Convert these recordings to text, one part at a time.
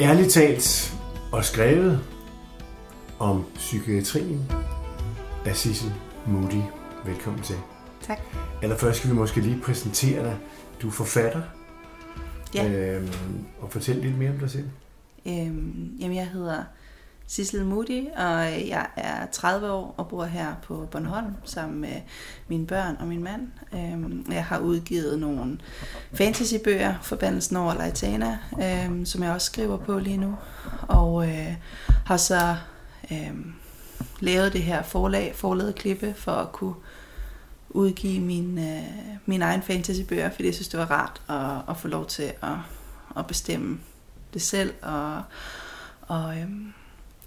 Ærligt talt og skrevet om psykiatrien af Sissel Moody. Velkommen til. Tak. Allerførst skal vi måske lige præsentere dig. Du er forfatter. Ja. Øhm, og fortæl lidt mere om dig selv. Øhm, jamen, jeg hedder Sissel Moody, og jeg er 30 år og bor her på Bornholm sammen med mine børn og min mand. Øhm, jeg har udgivet nogle fantasybøger, Forbandelsen over Laitana, øhm, som jeg også skriver på lige nu. Og øh, har så øhm, lavet det her forlag, forladet klippe, for at kunne udgive min, øh, min egen fantasybøger, fordi jeg synes, det var rart at, at få lov til at, at bestemme det selv, og, og øhm,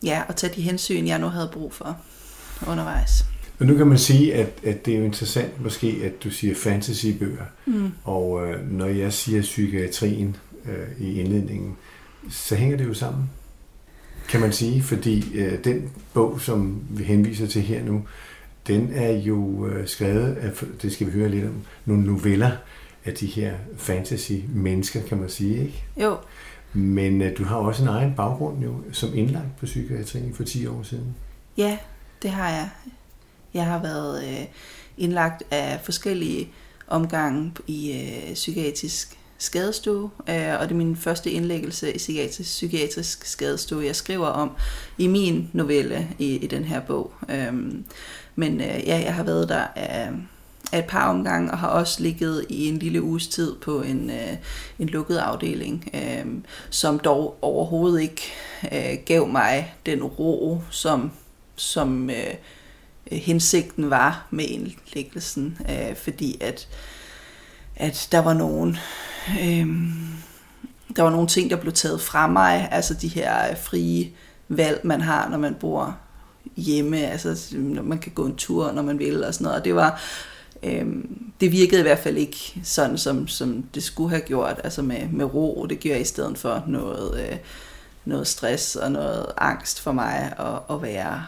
ja, at tage de hensyn, jeg nu havde brug for undervejs. Men nu kan man sige, at, at det er jo interessant måske, at du siger fantasybøger. Mm. Og øh, når jeg siger psykiatrien øh, i indledningen, så hænger det jo sammen, kan man sige. Fordi øh, den bog, som vi henviser til her nu, den er jo øh, skrevet af, det skal vi høre lidt om, nogle noveller af de her fantasy-mennesker, kan man sige, ikke? Jo, men øh, du har også en egen baggrund jo, som indlagt på psykiatrien for 10 år siden. ja, det har jeg. Jeg har været øh, indlagt af forskellige omgange i øh, psykiatrisk skadestue, øh, og det er min første indlæggelse i psykiatrisk, psykiatrisk skadestue, jeg skriver om i min novelle i, i den her bog. Øhm, men øh, ja, jeg har været der af, af et par omgange, og har også ligget i en lille uges tid på en, øh, en lukket afdeling, øh, som dog overhovedet ikke øh, gav mig den ro, som, som øh, hensigten var med indlæggelsen, øh, fordi at, at der var nogen... Øh, der var nogle ting, der blev taget fra mig, altså de her frie valg, man har, når man bor hjemme, altså når man kan gå en tur, når man vil og sådan noget. Og det var, øhm, det virkede i hvert fald ikke sådan, som, som det skulle have gjort, altså med, med ro. Det gjorde i stedet for noget, øh, noget stress og noget angst for mig at, at være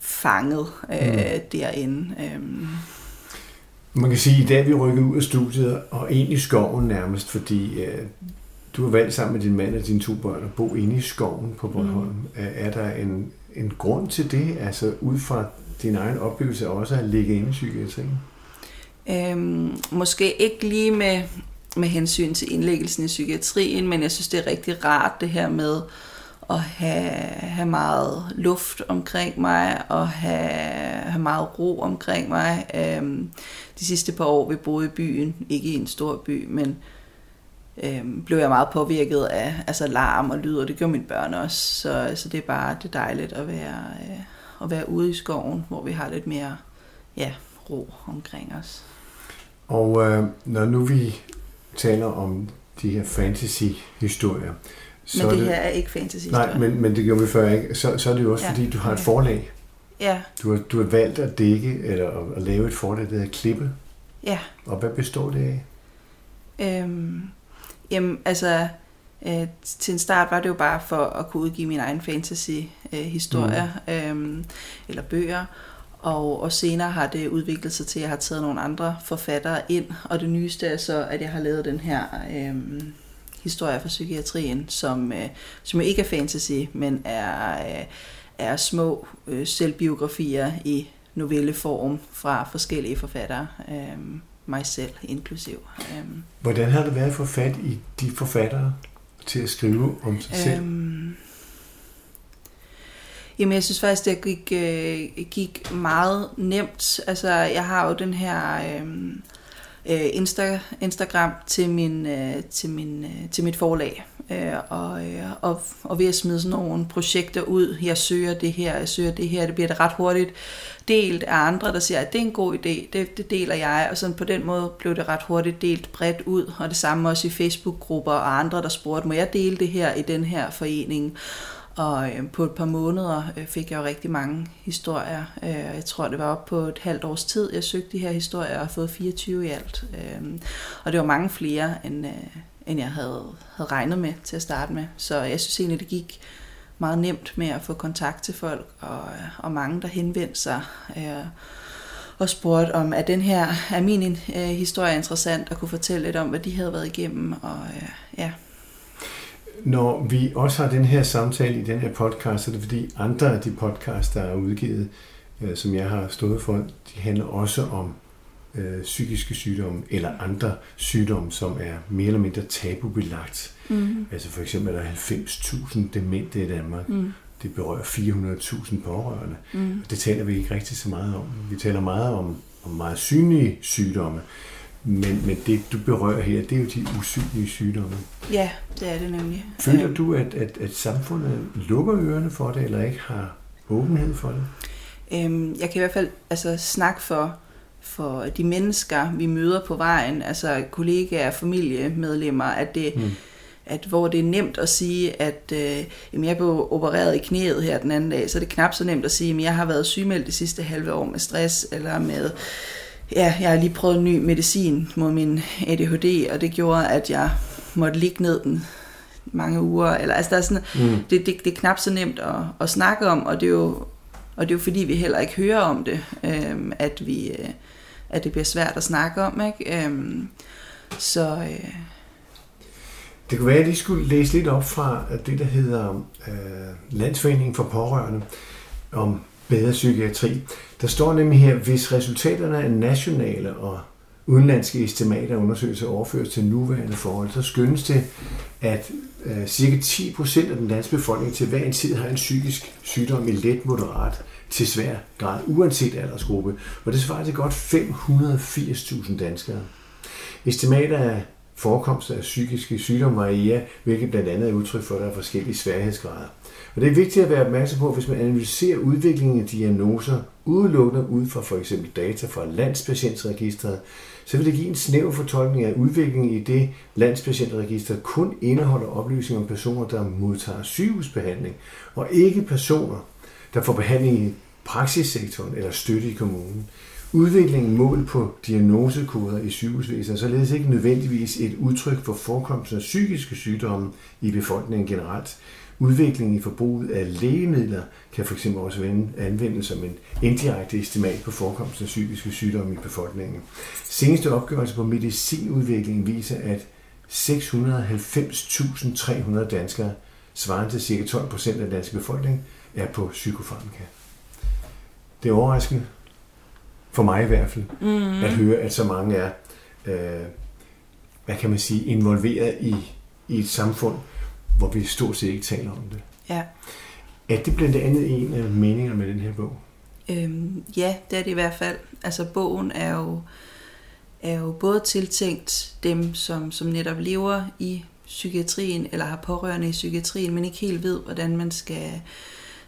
fanget øh, mm. derinde. Øhm, Man kan sige, at i dag vi rykket ud af studiet og ind i skoven nærmest, fordi øh, du har valgt sammen med din mand og dine to børn at bo inde i skoven på Bornholm. Mm. Er der en, en grund til det, altså ud fra din egen oplevelse også at ligge inde i psykiatrien? Øhm, måske ikke lige med, med hensyn til indlæggelsen i psykiatrien, men jeg synes, det er rigtig rart det her med at have, have meget luft omkring mig, og have, have meget ro omkring mig. Øhm, de sidste par år, vi boede i byen, ikke i en stor by, men øhm, blev jeg meget påvirket af altså larm og lyd, og det gjorde mine børn også. Så, så det er bare det er dejligt at være, øh, at være ude i skoven, hvor vi har lidt mere ja, ro omkring os. Og øh, når nu vi taler om de her fantasy-historier, Men det, det her er ikke fantasy Nej, men, men det gjorde vi før ikke. Så, så er det jo også, ja, fordi du har et forlag. Ja, Du har, du har valgt at dække, eller at, lave et forlag, der hedder Klippe. ja. Og hvad består det af? Øhm, jamen, altså, øh, til en start var det jo bare for at kunne udgive mine egne fantasy-historier, mm. øhm, eller bøger. Og, og senere har det udviklet sig til, at jeg har taget nogle andre forfattere ind. Og det nyeste er så, at jeg har lavet den her øhm, historie fra psykiatrien, som, øh, som jo ikke er fantasy, men er, øh, er små øh, selvbiografier i novelleform fra forskellige forfattere. Øhm, mig selv inklusiv. Øhm, Hvordan har det været at få fat i de forfattere til at skrive om sig selv? Øhm, jamen, jeg synes faktisk, det gik, øh, gik meget nemt. Altså, jeg har jo den her øh, øh, Insta, Instagram til, min, øh, til, min, øh, til mit forlag. Øh, og, øh, og, og ved at smide sådan nogle projekter ud, jeg søger det her, jeg søger det her, det bliver det ret hurtigt delt af andre, der siger, at det er en god idé, det, det deler jeg, og sådan på den måde blev det ret hurtigt delt bredt ud, og det samme også i Facebook-grupper og andre, der spurgte, må jeg dele det her i den her forening? Og øh, på et par måneder øh, fik jeg jo rigtig mange historier. Øh, jeg tror, det var op på et halvt års tid, jeg søgte de her historier og har fået 24 i alt. Øh, og det var mange flere, end, øh, end jeg havde, havde regnet med til at starte med. Så jeg synes egentlig, det gik meget nemt med at få kontakt til folk, og, øh, og mange, der henvendte sig øh, og spurgte om, er den her, er min øh, historie interessant, og kunne fortælle lidt om, hvad de havde været igennem. Og, øh, ja. Når vi også har den her samtale i den her podcast, så er det fordi andre af de podcasts, der er udgivet, øh, som jeg har stået for, de handler også om øh, psykiske sygdomme eller andre sygdomme, som er mere eller mindre tabubelagt. Mm. Altså for eksempel er der 90.000 demente i Danmark. Mm. Det berører 400.000 pårørende. Mm. Det taler vi ikke rigtig så meget om. Vi taler meget om, om meget synlige sygdomme. Men, men det, du berører her, det er jo de usynlige sygdomme. Ja, det er det nemlig. Føler du, at, at, at samfundet lukker ørerne for det, eller ikke har åbenhed for det? Øhm, jeg kan i hvert fald altså, snakke for, for de mennesker, vi møder på vejen, altså kollegaer, familiemedlemmer, at det, mm. at hvor det er nemt at sige, at øh, jamen, jeg blev opereret i knæet her den anden dag, så er det knap så nemt at sige, at jeg har været sygemeldt de sidste halve år med stress, eller med ja, jeg har lige prøvet en ny medicin mod min ADHD, og det gjorde, at jeg måtte ligge ned den mange uger. Eller, altså, der er sådan, mm. det, det, det er knap så nemt at, at snakke om, og det er jo, og det er jo fordi, vi heller ikke hører om det, øhm, at, vi, øh, at det bliver svært at snakke om. Ikke? Øhm, så... Øh, det kunne være, at I skulle læse lidt op fra det, der hedder øh, Landsforeningen for Pårørende, om bedre psykiatri. Der står nemlig her, hvis resultaterne af nationale og udenlandske estimater og undersøgelser overføres til nuværende forhold, så skyndes det, at øh, cirka 10% af den danske befolkning til hver en tid har en psykisk sygdom i let moderat til svær grad, uanset aldersgruppe. Og det svarer til godt 580.000 danskere. Estimater af forekomst af psykiske sygdomme varierer, hvilket blandt andet er udtryk for, at der er forskellige sværhedsgrader. Og det er vigtigt at være opmærksom på, hvis man analyserer udviklingen af diagnoser udelukkende ud fra for eksempel data fra landspatientregistret, så vil det give en snæv fortolkning af udviklingen i det landspatientregister kun indeholder oplysninger om personer, der modtager sygehusbehandling, og ikke personer, der får behandling i praksissektoren eller støtte i kommunen. Udviklingen mål på diagnosekoder i sygehusvæsenet er således ikke nødvendigvis et udtryk for forekomsten af psykiske sygdomme i befolkningen generelt, Udviklingen i forbruget af lægemidler kan fx også anvendes som en indirekte estimat på forekomsten af psykiske sygdomme i befolkningen. Seneste opgørelse på medicinudviklingen viser, at 690.300 danskere, svarende til ca. 12 procent af den danske befolkning, er på psykofarmaka. Det er overraskende, for mig i hvert fald, mm. at høre, at så mange er, øh, hvad kan man sige, involveret i, i et samfund, hvor vi stort set ikke taler om det. Ja. Er det blandt andet en af meningerne med den her bog? Øhm, ja, det er det i hvert fald. Altså bogen er jo, er jo både tiltænkt dem, som, som netop lever i psykiatrien, eller har pårørende i psykiatrien, men ikke helt ved, hvordan man skal,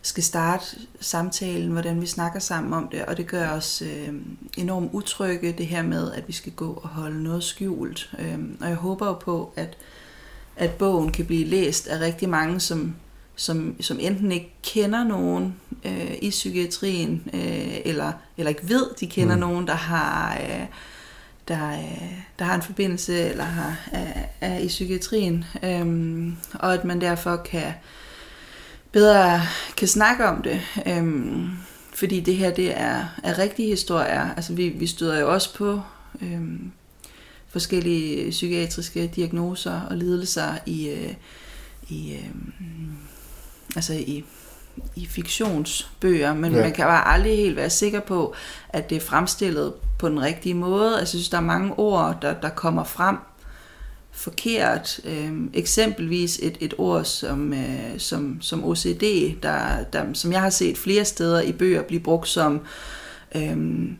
skal starte samtalen, hvordan vi snakker sammen om det, og det gør os øh, enormt utrygge, det her med, at vi skal gå og holde noget skjult. Øh, og jeg håber jo på, at at bogen kan blive læst af rigtig mange, som, som, som enten ikke kender nogen øh, i psykiatrien, øh, eller, eller ikke ved, de kender mm. nogen, der har, øh, der, øh, der har en forbindelse eller har, er, er i psykiatrien, øh, og at man derfor kan bedre kan snakke om det. Øh, fordi det her det er, er rigtige historier. Altså vi, vi støder jo også på øh, forskellige psykiatriske diagnoser og lidelser i, øh, i øh, altså i, i fiktionsbøger, men ja. man kan bare aldrig helt være sikker på, at det er fremstillet på den rigtige måde. Altså, jeg synes, der er mange ord, der, der kommer frem forkert. Øhm, eksempelvis et, et ord som, øh, som, som OCD, der, der, som jeg har set flere steder i bøger blive brugt som øhm,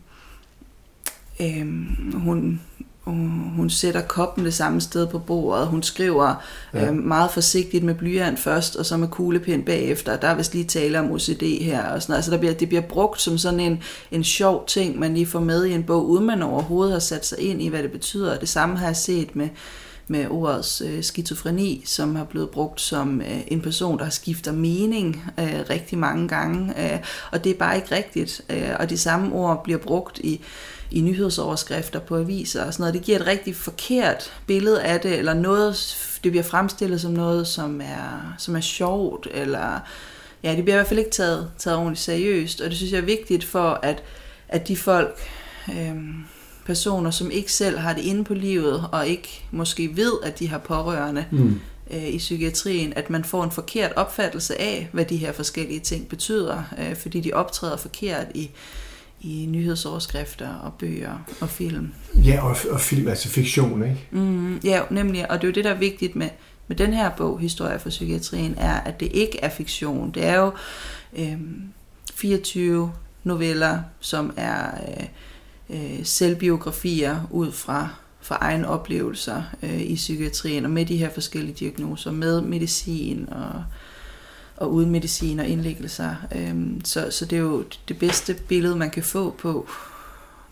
øhm, hun, hun sætter koppen det samme sted på bordet. Hun skriver ja. øh, meget forsigtigt med blyant først, og så med kuglepind bagefter. Der er vist lige tale om OCD her. Og sådan noget. Altså, der bliver, det bliver brugt som sådan en, en sjov ting, man lige får med i en bog, uden man overhovedet har sat sig ind i, hvad det betyder. Det samme har jeg set med, med ordets øh, skizofreni, som har blevet brugt som øh, en person, der skifter mening øh, rigtig mange gange. Øh, og det er bare ikke rigtigt. Øh, og de samme ord bliver brugt i i nyhedsoverskrifter på aviser og sådan noget. Det giver et rigtig forkert billede af det, eller noget, det bliver fremstillet som noget, som er, som er sjovt, eller ja, det bliver i hvert fald ikke taget, taget ordentligt seriøst, og det synes jeg er vigtigt for, at, at de folk, øhm, personer, som ikke selv har det inde på livet, og ikke måske ved, at de har pårørende, mm. øh, i psykiatrien, at man får en forkert opfattelse af, hvad de her forskellige ting betyder, øh, fordi de optræder forkert i, i nyhedsoverskrifter og bøger og film. Ja, og, og film, altså fiktion, ikke? Mm, ja, nemlig, og det er jo det, der er vigtigt med, med den her bog, Historie for psykiatrien, er, at det ikke er fiktion. Det er jo øh, 24 noveller, som er øh, øh, selvbiografier ud fra, fra egne oplevelser øh, i psykiatrien, og med de her forskellige diagnoser, med medicin og, og uden medicin og indlæggelser. Øh, så, så det er jo det bedste billede, man kan få på,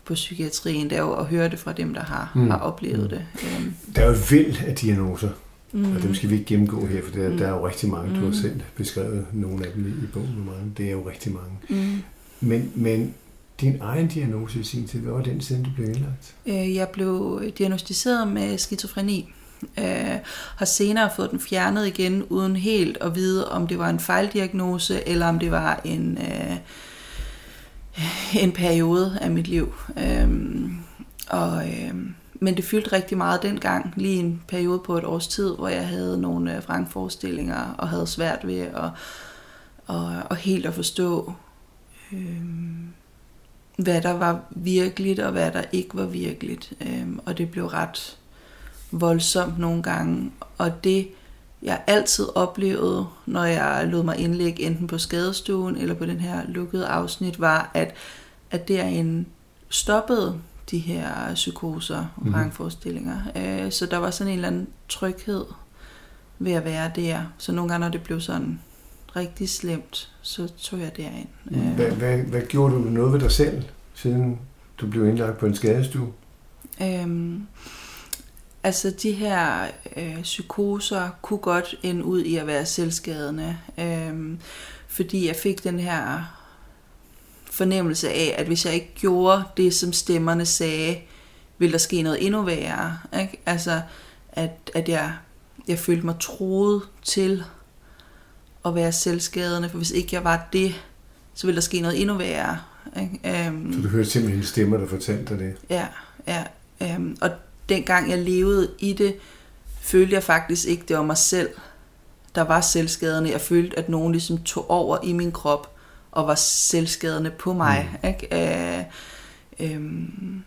på psykiatrien, det er jo at høre det fra dem, der har, mm. har oplevet det. Øh. Der er jo et vild af diagnoser, mm. og dem skal vi ikke gennemgå her, for der, mm. der er jo rigtig mange. Du har mm. selv beskrevet nogle af dem i bogen. Det er jo rigtig mange. Mm. Men, men din egen diagnose i sin tid, hvad var den siden du blev indlagt? Øh, jeg blev diagnostiseret med skizofreni. Øh, har senere fået den fjernet igen, uden helt at vide, om det var en fejldiagnose, eller om det var en, øh, en periode af mit liv. Øh, og, øh, men det fyldte rigtig meget dengang, lige en periode på et års tid, hvor jeg havde nogle øh, vrangforestillinger og havde svært ved at, og, og helt at forstå, øh, hvad der var virkeligt og hvad der ikke var virkeligt. Øh, og det blev ret voldsomt nogle gange. Og det, jeg altid oplevede, når jeg lod mig indlægge enten på skadestuen eller på den her lukkede afsnit, var, at, at en stoppede de her psykoser og mm. vrangforestillinger. Øh, så der var sådan en eller anden tryghed ved at være der. Så nogle gange, når det blev sådan rigtig slemt, så tog jeg derind. Øh. Hvad, hvad, hvad gjorde du noget ved dig selv, siden du blev indlagt på en skadestue? Øhm, altså de her øh, psykoser kunne godt ende ud i at være selvskadende, øh, fordi jeg fik den her fornemmelse af, at hvis jeg ikke gjorde det, som stemmerne sagde, ville der ske noget endnu værre. Ikke? Altså, at, at jeg, jeg følte mig troet til at være selvskadende, for hvis ikke jeg var det, så ville der ske noget endnu værre. Ikke? Um, så du hørte simpelthen stemmer, der fortalte dig det? Ja, ja. Um, og dengang jeg levede i det, følte jeg faktisk ikke, det var mig selv, der var selvskadende. Jeg følte, at nogen ligesom tog over i min krop og var selvskadende på mig. Mm. Ikke? Uh, um,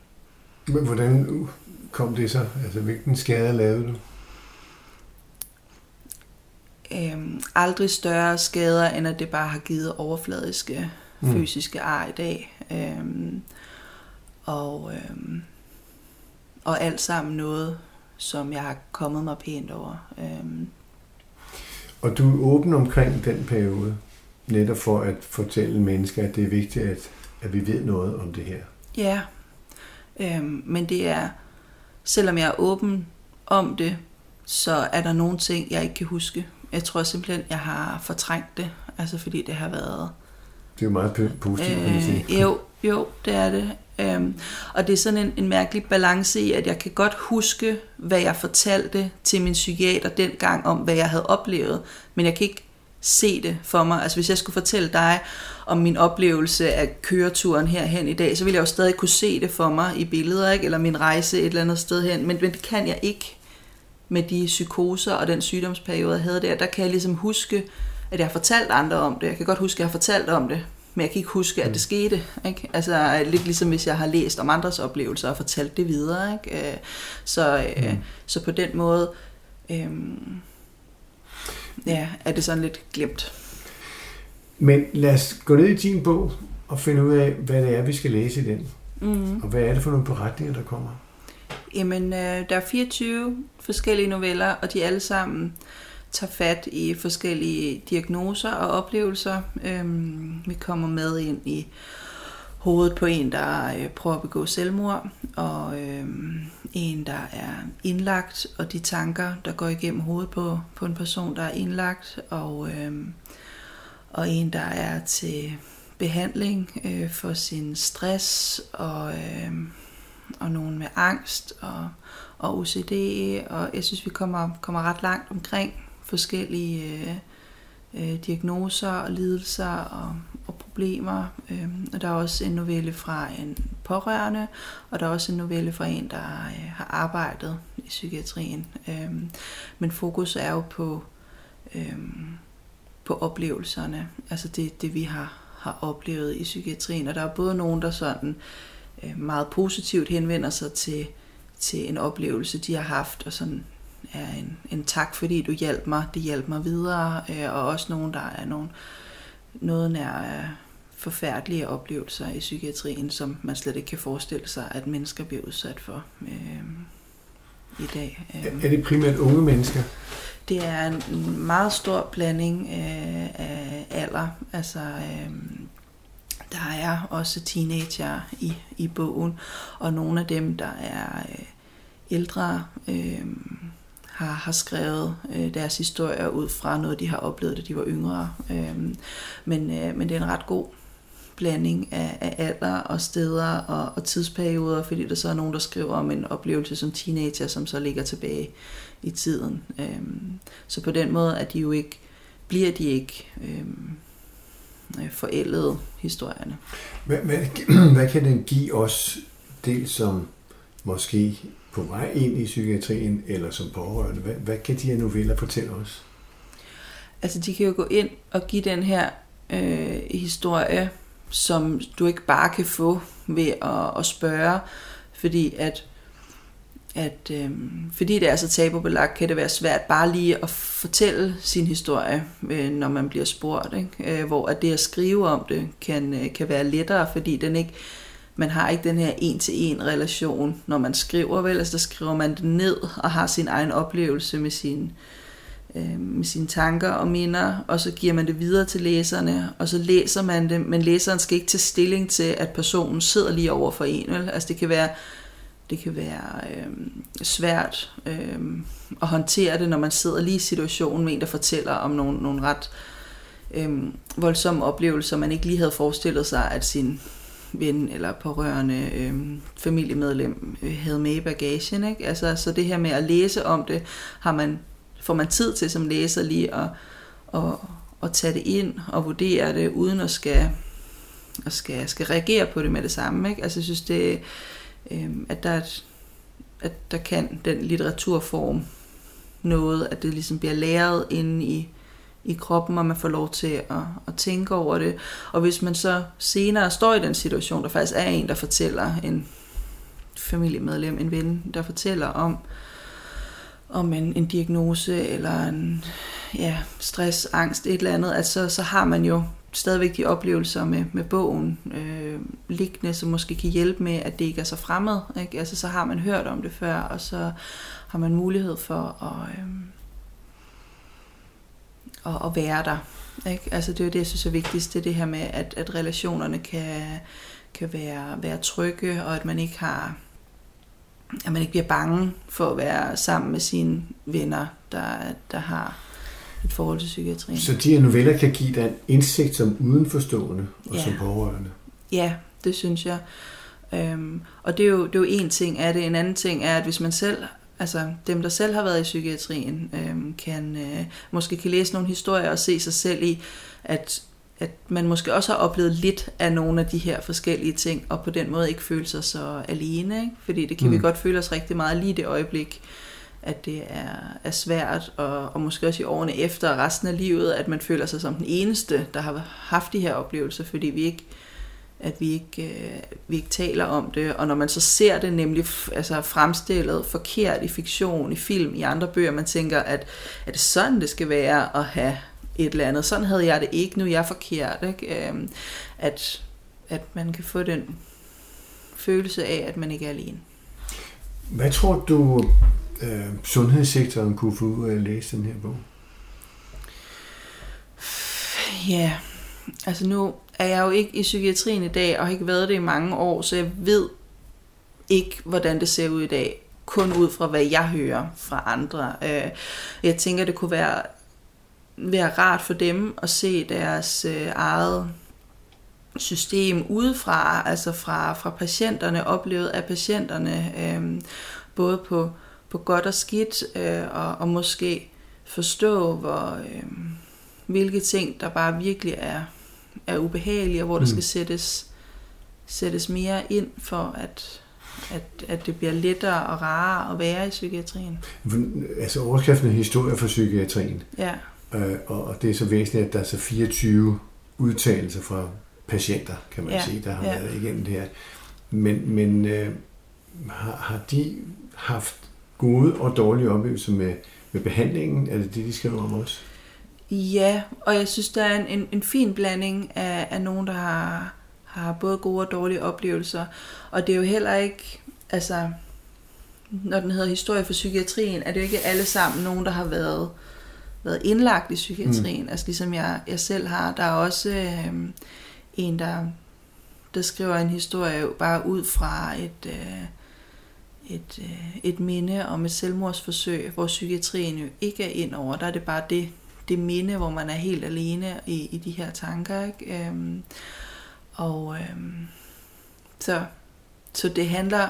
Men hvordan kom det så? Altså, hvilken skade lavede du? Øhm, aldrig større skader, end at det bare har givet overfladiske mm. fysiske ar i dag. Øhm, og, øhm, og alt sammen noget, som jeg har kommet mig pænt over. Øhm. Og du er åben omkring den periode, netop for at fortælle mennesker, at det er vigtigt, at, at vi ved noget om det her. Ja, øhm, men det er, selvom jeg er åben om det, så er der nogle ting, jeg ikke kan huske. Jeg tror simpelthen, jeg har fortrængt det, altså fordi det har været... Det er jo meget positivt, kan man sige. Øh, jo, jo, det er det. Øhm, og det er sådan en, en mærkelig balance i, at jeg kan godt huske, hvad jeg fortalte til min psykiater dengang om, hvad jeg havde oplevet, men jeg kan ikke se det for mig. Altså hvis jeg skulle fortælle dig om min oplevelse af køreturen herhen i dag, så ville jeg jo stadig kunne se det for mig i billeder, ikke? eller min rejse et eller andet sted hen, men, men det kan jeg ikke med de psykoser og den sygdomsperiode, jeg havde der, der kan jeg ligesom huske, at jeg har fortalt andre om det. Jeg kan godt huske, at jeg har fortalt om det, men jeg kan ikke huske, at det mm. skete. Ikke? Altså lidt ligesom hvis jeg har læst om andres oplevelser og fortalt det videre. Ikke? Øh, så, øh, mm. så på den måde øhm, ja, er det sådan lidt glemt. Men lad os gå ned i din bog og finde ud af, hvad det er, vi skal læse i den. Mm. Og hvad er det for nogle beretninger, der kommer? Jamen, øh, der er 24 forskellige noveller, og de alle sammen tager fat i forskellige diagnoser og oplevelser. Øhm, vi kommer med ind i hovedet på en, der øh, prøver at begå selvmord, og øh, en, der er indlagt, og de tanker, der går igennem hovedet på, på en person, der er indlagt, og, øh, og en, der er til behandling øh, for sin stress og... Øh, og nogen med angst og, og OCD, og jeg synes, vi kommer, kommer ret langt omkring forskellige øh, øh, diagnoser og lidelser og, og problemer. Øh, og der er også en novelle fra en pårørende, og der er også en novelle fra en, der øh, har arbejdet i psykiatrien. Øh, men fokus er jo på, øh, på oplevelserne, altså det, det vi har, har oplevet i psykiatrien. Og der er både nogen, der sådan øh, meget positivt henvender sig til, til en oplevelse, de har haft, og sådan er en, en tak, fordi du hjalp mig, det hjalp mig videre, øh, og også nogen, der er nogen, noget nær forfærdelige oplevelser i psykiatrien, som man slet ikke kan forestille sig, at mennesker bliver udsat for øh, i dag. Øh. Er det primært unge mennesker? Det er en meget stor blanding øh, af alder. Altså, øh, der er også teenager i, i bogen, og nogle af dem, der er øh, ældre, øh, har, har skrevet øh, deres historier ud fra noget, de har oplevet, da de var yngre. Øh, men, øh, men det er en ret god blanding af, af alder og steder og, og tidsperioder, fordi der så er nogen, der skriver om en oplevelse som teenager, som så ligger tilbage i tiden. Øhm, så på den måde er de jo ikke, bliver de ikke øhm, øh, forældede historierne. Hvad, hvad, hvad kan den give os, dels som måske på vej ind i psykiatrien, eller som pårørende? Hvad, hvad kan de her noveller fortælle os? Altså, de kan jo gå ind og give den her øh, historie som du ikke bare kan få ved at, at spørge, fordi at at øh, fordi det er så tabubelagt, kan det være svært bare lige at fortælle sin historie, øh, når man bliver spurgt. Ikke? Øh, hvor at det at skrive om det kan, øh, kan være lettere, fordi den ikke, man har ikke den her en-til-en relation, når man skriver. Vel, altså der skriver man det ned og har sin egen oplevelse med sin, øh, med sine tanker og minder, og så giver man det videre til læserne, og så læser man det, men læseren skal ikke tage stilling til, at personen sidder lige over for en. Vel? Altså det kan være, det kan være øh, svært øh, at håndtere det, når man sidder lige i situationen med en, der fortæller om nogle, nogle ret øh, voldsomme oplevelser, man ikke lige havde forestillet sig, at sin ven eller pårørende øh, familiemedlem øh, havde med i bagagen. Ikke? Altså, så det her med at læse om det, har man får man tid til som læser lige at, at, at tage det ind og vurdere det, uden at skal, at skal, skal reagere på det med det samme. Ikke? Altså jeg synes, det, øh, at, der, at der kan den litteraturform noget, at det ligesom bliver læret inde i, i kroppen, og man får lov til at, at tænke over det. Og hvis man så senere står i den situation, der faktisk er en, der fortæller en familiemedlem, en ven, der fortæller om, om en, en diagnose eller en ja, stress, angst, et eller andet, at så, så har man jo stadigvæk de oplevelser med, med bogen øh, liggende, som måske kan hjælpe med, at det ikke er så fremmed. Ikke? Altså, så har man hørt om det før, og så har man mulighed for at, øh, at, at være der. Ikke? Altså, det er jo det, jeg synes er vigtigst, det er det her med, at, at relationerne kan, kan være, være trygge, og at man ikke har at man ikke bliver bange for at være sammen med sine venner, der, der har et forhold til psykiatrien. Så de her noveller kan give dig en indsigt som udenforstående og ja. som pårørende? Ja, det synes jeg. Øhm, og det er, jo, det er jo en ting af det. En anden ting er, at hvis man selv, altså dem, der selv har været i psykiatrien, øhm, kan øh, måske kan læse nogle historier og se sig selv i, at at man måske også har oplevet lidt af nogle af de her forskellige ting, og på den måde ikke føle sig så alene. Ikke? Fordi det kan mm. vi godt føle os rigtig meget lige det øjeblik, at det er, er svært, og, og måske også i årene efter resten af livet, at man føler sig som den eneste, der har haft de her oplevelser, fordi vi ikke at vi ikke, øh, vi ikke taler om det, og når man så ser det nemlig altså fremstillet forkert i fiktion, i film, i andre bøger, man tænker, at er det sådan, det skal være at have et eller andet. Sådan havde jeg det ikke, nu er jeg forkert. Ikke? Øh, at, at man kan få den følelse af, at man ikke er alene. Hvad tror du, øh, sundhedssektoren kunne få ud af at læse den her bog? Ja, altså nu er jeg jo ikke i psykiatrien i dag, og har ikke været det i mange år, så jeg ved ikke, hvordan det ser ud i dag. Kun ud fra, hvad jeg hører fra andre. Øh, jeg tænker, det kunne være være rart for dem at se deres øh, eget system udefra, altså fra, fra patienterne, oplevet af patienterne, øh, både på, på godt og skidt, øh, og, og måske forstå, hvor, øh, hvilke ting, der bare virkelig er, er ubehagelige, og hvor der mm. skal sættes, sættes mere ind for, at, at, at det bliver lettere og rarere at være i psykiatrien. Altså overskriften er historie for psykiatrien. Ja. Øh, og, og det er så væsentligt, at der er så 24 udtalelser fra patienter, kan man ja. sige, der har ja. været igennem det her. Men, men øh, har, har de haft gode og dårlige oplevelser med, med behandlingen? Er det det, de skriver om også? Ja, og jeg synes, der er en, en, en fin blanding af, af nogen, der har, har både gode og dårlige oplevelser. Og det er jo heller ikke, altså, når den hedder Historie for Psykiatrien, er det jo ikke alle sammen nogen, der har været, været indlagt i psykiatrien. Mm. Altså ligesom jeg, jeg selv har. Der er også øh, en, der, der skriver en historie bare ud fra et... Øh, et, øh, et minde om et selvmordsforsøg, hvor psykiatrien jo ikke er ind over. Der er det bare det, det minde, hvor man er helt alene i, i de her tanker. Ikke? Øhm, og øhm, så, så det handler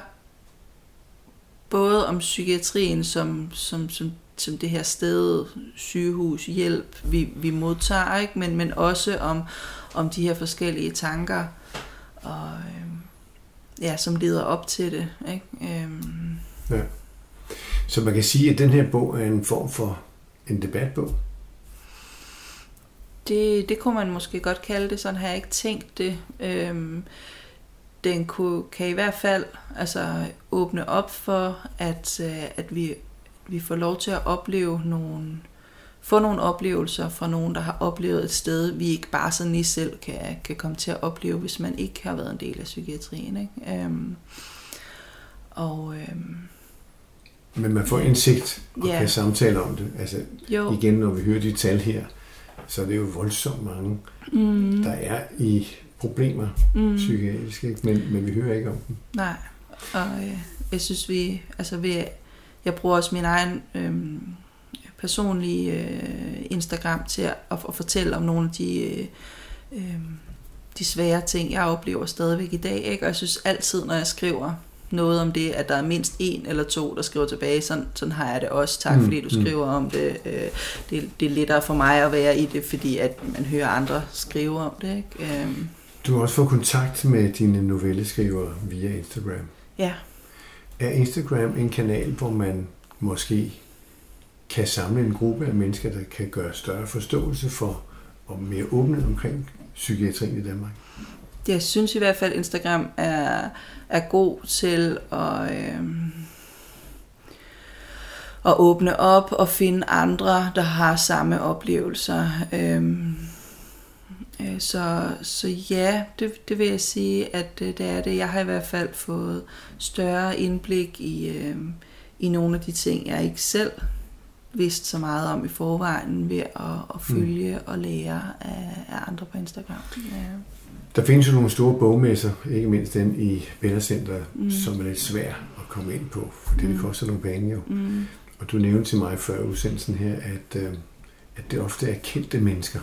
både om psykiatrien som, som, som, som det her sted, sygehus, hjælp, vi, vi modtager, ikke? Men, men også om, om de her forskellige tanker, og, øhm, ja, som leder op til det. Ikke? Øhm. Ja. Så man kan sige, at den her bog er en form for en debatbog? Det, det kunne man måske godt kalde det, sådan har jeg ikke tænkt det. Øhm, den kunne, kan i hvert fald altså, åbne op for, at, øh, at vi, vi får lov til at opleve nogle, få nogle oplevelser fra nogen, der har oplevet et sted, vi ikke bare sådan lige selv kan, kan komme til at opleve, hvis man ikke har været en del af psykiatrien. Ikke? Øhm, og, øhm, Men man får indsigt og ja. kan samtale om det. Altså, jo. igen, når vi hører de tal her, så er det jo voldsomt mange, mm. der er i problemer mm. psykiatrisk, ikke? Men, men vi hører ikke om dem. Nej, og øh, jeg synes vi, altså vi, jeg bruger også min egen øh, personlige øh, Instagram til at, at, at fortælle om nogle af de, øh, øh, de svære ting, jeg oplever stadigvæk i dag. Ikke? Og jeg synes altid, når jeg skriver noget om det, at der er mindst en eller to, der skriver tilbage. Sådan, sådan har jeg det også. Tak, mm, fordi du mm. skriver om det. Øh, det. Det er lettere for mig at være i det, fordi at man hører andre skrive om det. Ikke? Øh. Du har også fået kontakt med dine novelleskrivere via Instagram. Ja. Er Instagram en kanal, hvor man måske kan samle en gruppe af mennesker, der kan gøre større forståelse for og mere åbne omkring psykiatrien i Danmark? Jeg synes i hvert fald, at Instagram er, er god til at, øh, at åbne op og finde andre, der har samme oplevelser. Øh, øh, så, så ja, det, det vil jeg sige, at øh, det er det. Jeg har i hvert fald fået større indblik i, øh, i nogle af de ting, jeg ikke selv vidste så meget om i forvejen ved at, at mm. følge mm. og lære af, af andre på Instagram. Ja. Der findes jo nogle store bogmesser, ikke mindst den i Bella Center, mm. som er lidt svær at komme ind på, fordi mm. det koster nogle penge jo. Mm. Og du nævnte til mig før udsendelsen her, at, øh, at det ofte er kendte mennesker,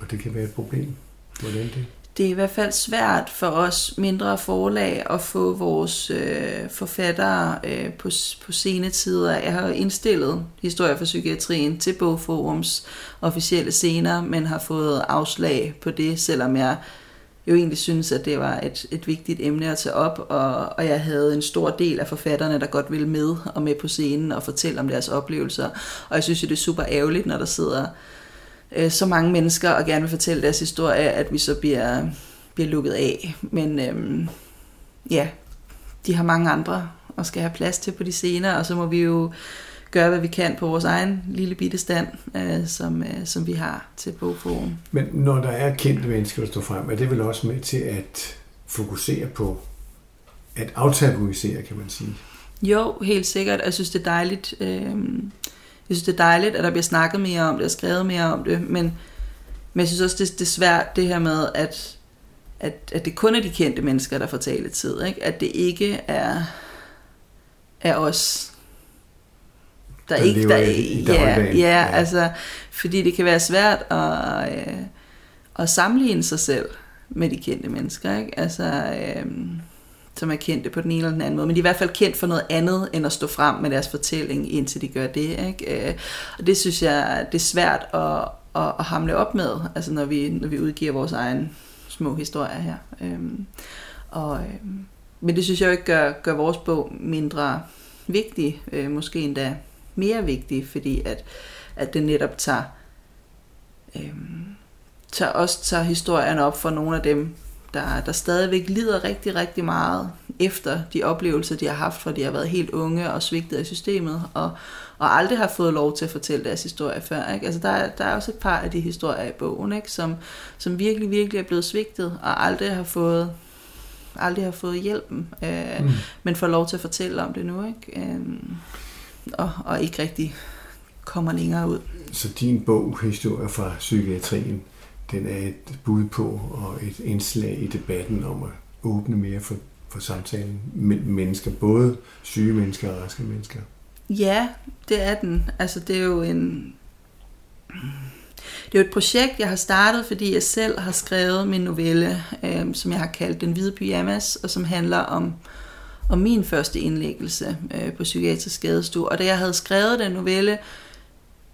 og det kan være et problem. Hvordan det? Det er i hvert fald svært for os mindre forlag at få vores øh, forfattere øh, på, på scenetider. Jeg har indstillet Historie for Psykiatrien til Bogforums officielle scener, men har fået afslag på det, selvom jeg jo egentlig synes, at det var et, et vigtigt emne at tage op, og, og jeg havde en stor del af forfatterne, der godt ville med og med på scenen og fortælle om deres oplevelser. Og jeg synes det er super ærgerligt, når der sidder øh, så mange mennesker og gerne vil fortælle deres historie, at vi så bliver, bliver lukket af. Men øh, ja, de har mange andre og skal have plads til på de scener, og så må vi jo gøre, hvad vi kan på vores egen lille bitte stand, øh, som, øh, som vi har til Bogforum. Men når der er kendte mennesker, der står frem, er det vel også med til at fokusere på, at aftabuisere, kan man sige? Jo, helt sikkert. Jeg synes, det er dejligt. Øh, jeg synes, det er dejligt, at der bliver snakket mere om det og skrevet mere om det, men, men jeg synes også, det, det er svært det her med, at, at, at det kun er de kendte mennesker, der får taletid. Ikke? At det ikke er, er os, der, der ikke... Der, i, ja, ja, ja, altså, fordi det kan være svært at, øh, at sammenligne sig selv med de kendte mennesker. Ikke? Altså, øh, som er kendte på den ene eller den anden måde, men de er i hvert fald kendt for noget andet, end at stå frem med deres fortælling, indtil de gør det. Ikke? Øh, og det synes jeg, det er svært at, at, at hamle op med, altså når vi, når vi udgiver vores egen små historier her. Øhm, og, øhm, men det synes jeg jo ikke gør, gør vores bog mindre vigtig, øh, måske endda mere vigtig, fordi at, at det netop tager, øh, tager også tager historien op for nogle af dem, der, der stadigvæk lider rigtig, rigtig meget efter de oplevelser, de har haft, fra de har været helt unge og svigtet af systemet, og, og aldrig har fået lov til at fortælle deres historie før. Ikke? Altså, der, er, der er også et par af de historier i bogen, ikke? Som, som virkelig, virkelig er blevet svigtet, og aldrig har fået aldrig har fået hjælpen, øh, mm. men får lov til at fortælle om det nu, ikke? Øh, og, og ikke rigtig kommer længere ud. Så din bog, Historie fra psykiatrien, den er et bud på og et indslag i debatten om at åbne mere for, for samtalen mellem mennesker, både syge mennesker og raske mennesker. Ja, det er den. Altså, det er jo en... Det er jo et projekt, jeg har startet, fordi jeg selv har skrevet min novelle, øh, som jeg har kaldt Den Hvide Pyjamas, og som handler om, om min første indlæggelse øh, på psykiatrisk skadestue. Og da jeg havde skrevet den novelle,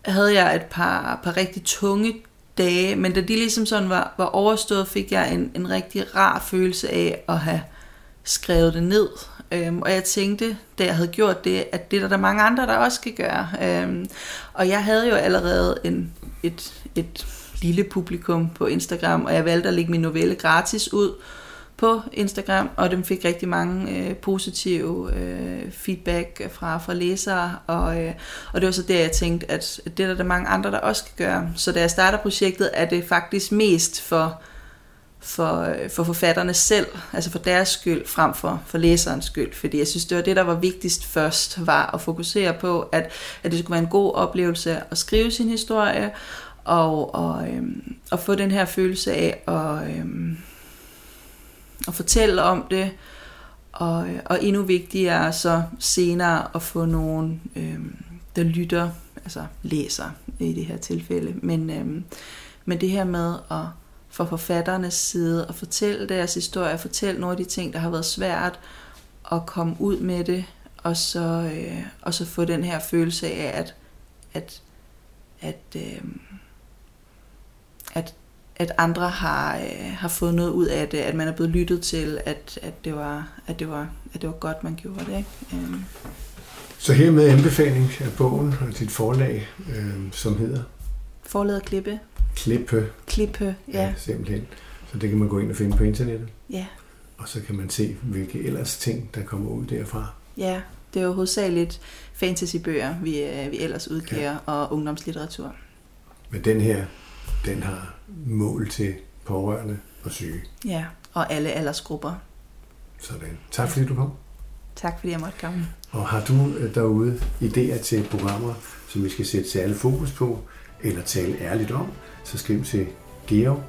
havde jeg et par, par rigtig tunge dage, men da de ligesom sådan var, var overstået, fik jeg en, en rigtig rar følelse af at have skrevet det ned. Øhm, og jeg tænkte, da jeg havde gjort det, at det er der, der mange andre, der også skal gøre. Øhm, og jeg havde jo allerede en, et, et lille publikum på Instagram, og jeg valgte at lægge min novelle gratis ud på Instagram, og dem fik rigtig mange øh, positive øh, feedback fra, fra læsere, og, øh, og det var så der, jeg tænkte, at det er der, der mange andre, der også skal gøre. Så da jeg starter projektet, er det faktisk mest for, for, øh, for forfatterne selv, altså for deres skyld, frem for, for læserens skyld, fordi jeg synes, det var det, der var vigtigst først, var at fokusere på, at, at det skulle være en god oplevelse at skrive sin historie, og, og, øhm, og få den her følelse af at... Øhm, at fortælle om det, og, øh, og endnu vigtigere så senere at få nogen, øh, der lytter, altså læser i det her tilfælde, men, øh, men det her med at fra forfatternes side at fortælle deres historie, fortælle nogle af de ting, der har været svært, at komme ud med det, og så, øh, og så få den her følelse af, at, at, at, øh, at andre har, øh, har fået noget ud af det, at man er blevet lyttet til, at, at, det, var, at, det, var, at det var godt, man gjorde det. Ikke? Um. Så her med anbefaling af bogen og dit forlag, øh, som hedder? Forlaget Klippe. Klippe. Klippe, ja. ja. simpelthen. Så det kan man gå ind og finde på internettet. Ja. Og så kan man se, hvilke ellers ting, der kommer ud derfra. Ja, det er jo hovedsageligt fantasybøger, vi, øh, vi ellers udgiver, ja. og ungdomslitteratur. Men den her den har mål til pårørende og syge. Ja, og alle aldersgrupper. Sådan. Tak fordi du kom. Tak fordi jeg måtte komme. Og har du øh, derude idéer til programmer, som vi skal sætte særlig fokus på, eller tale ærligt om, så skriv til georg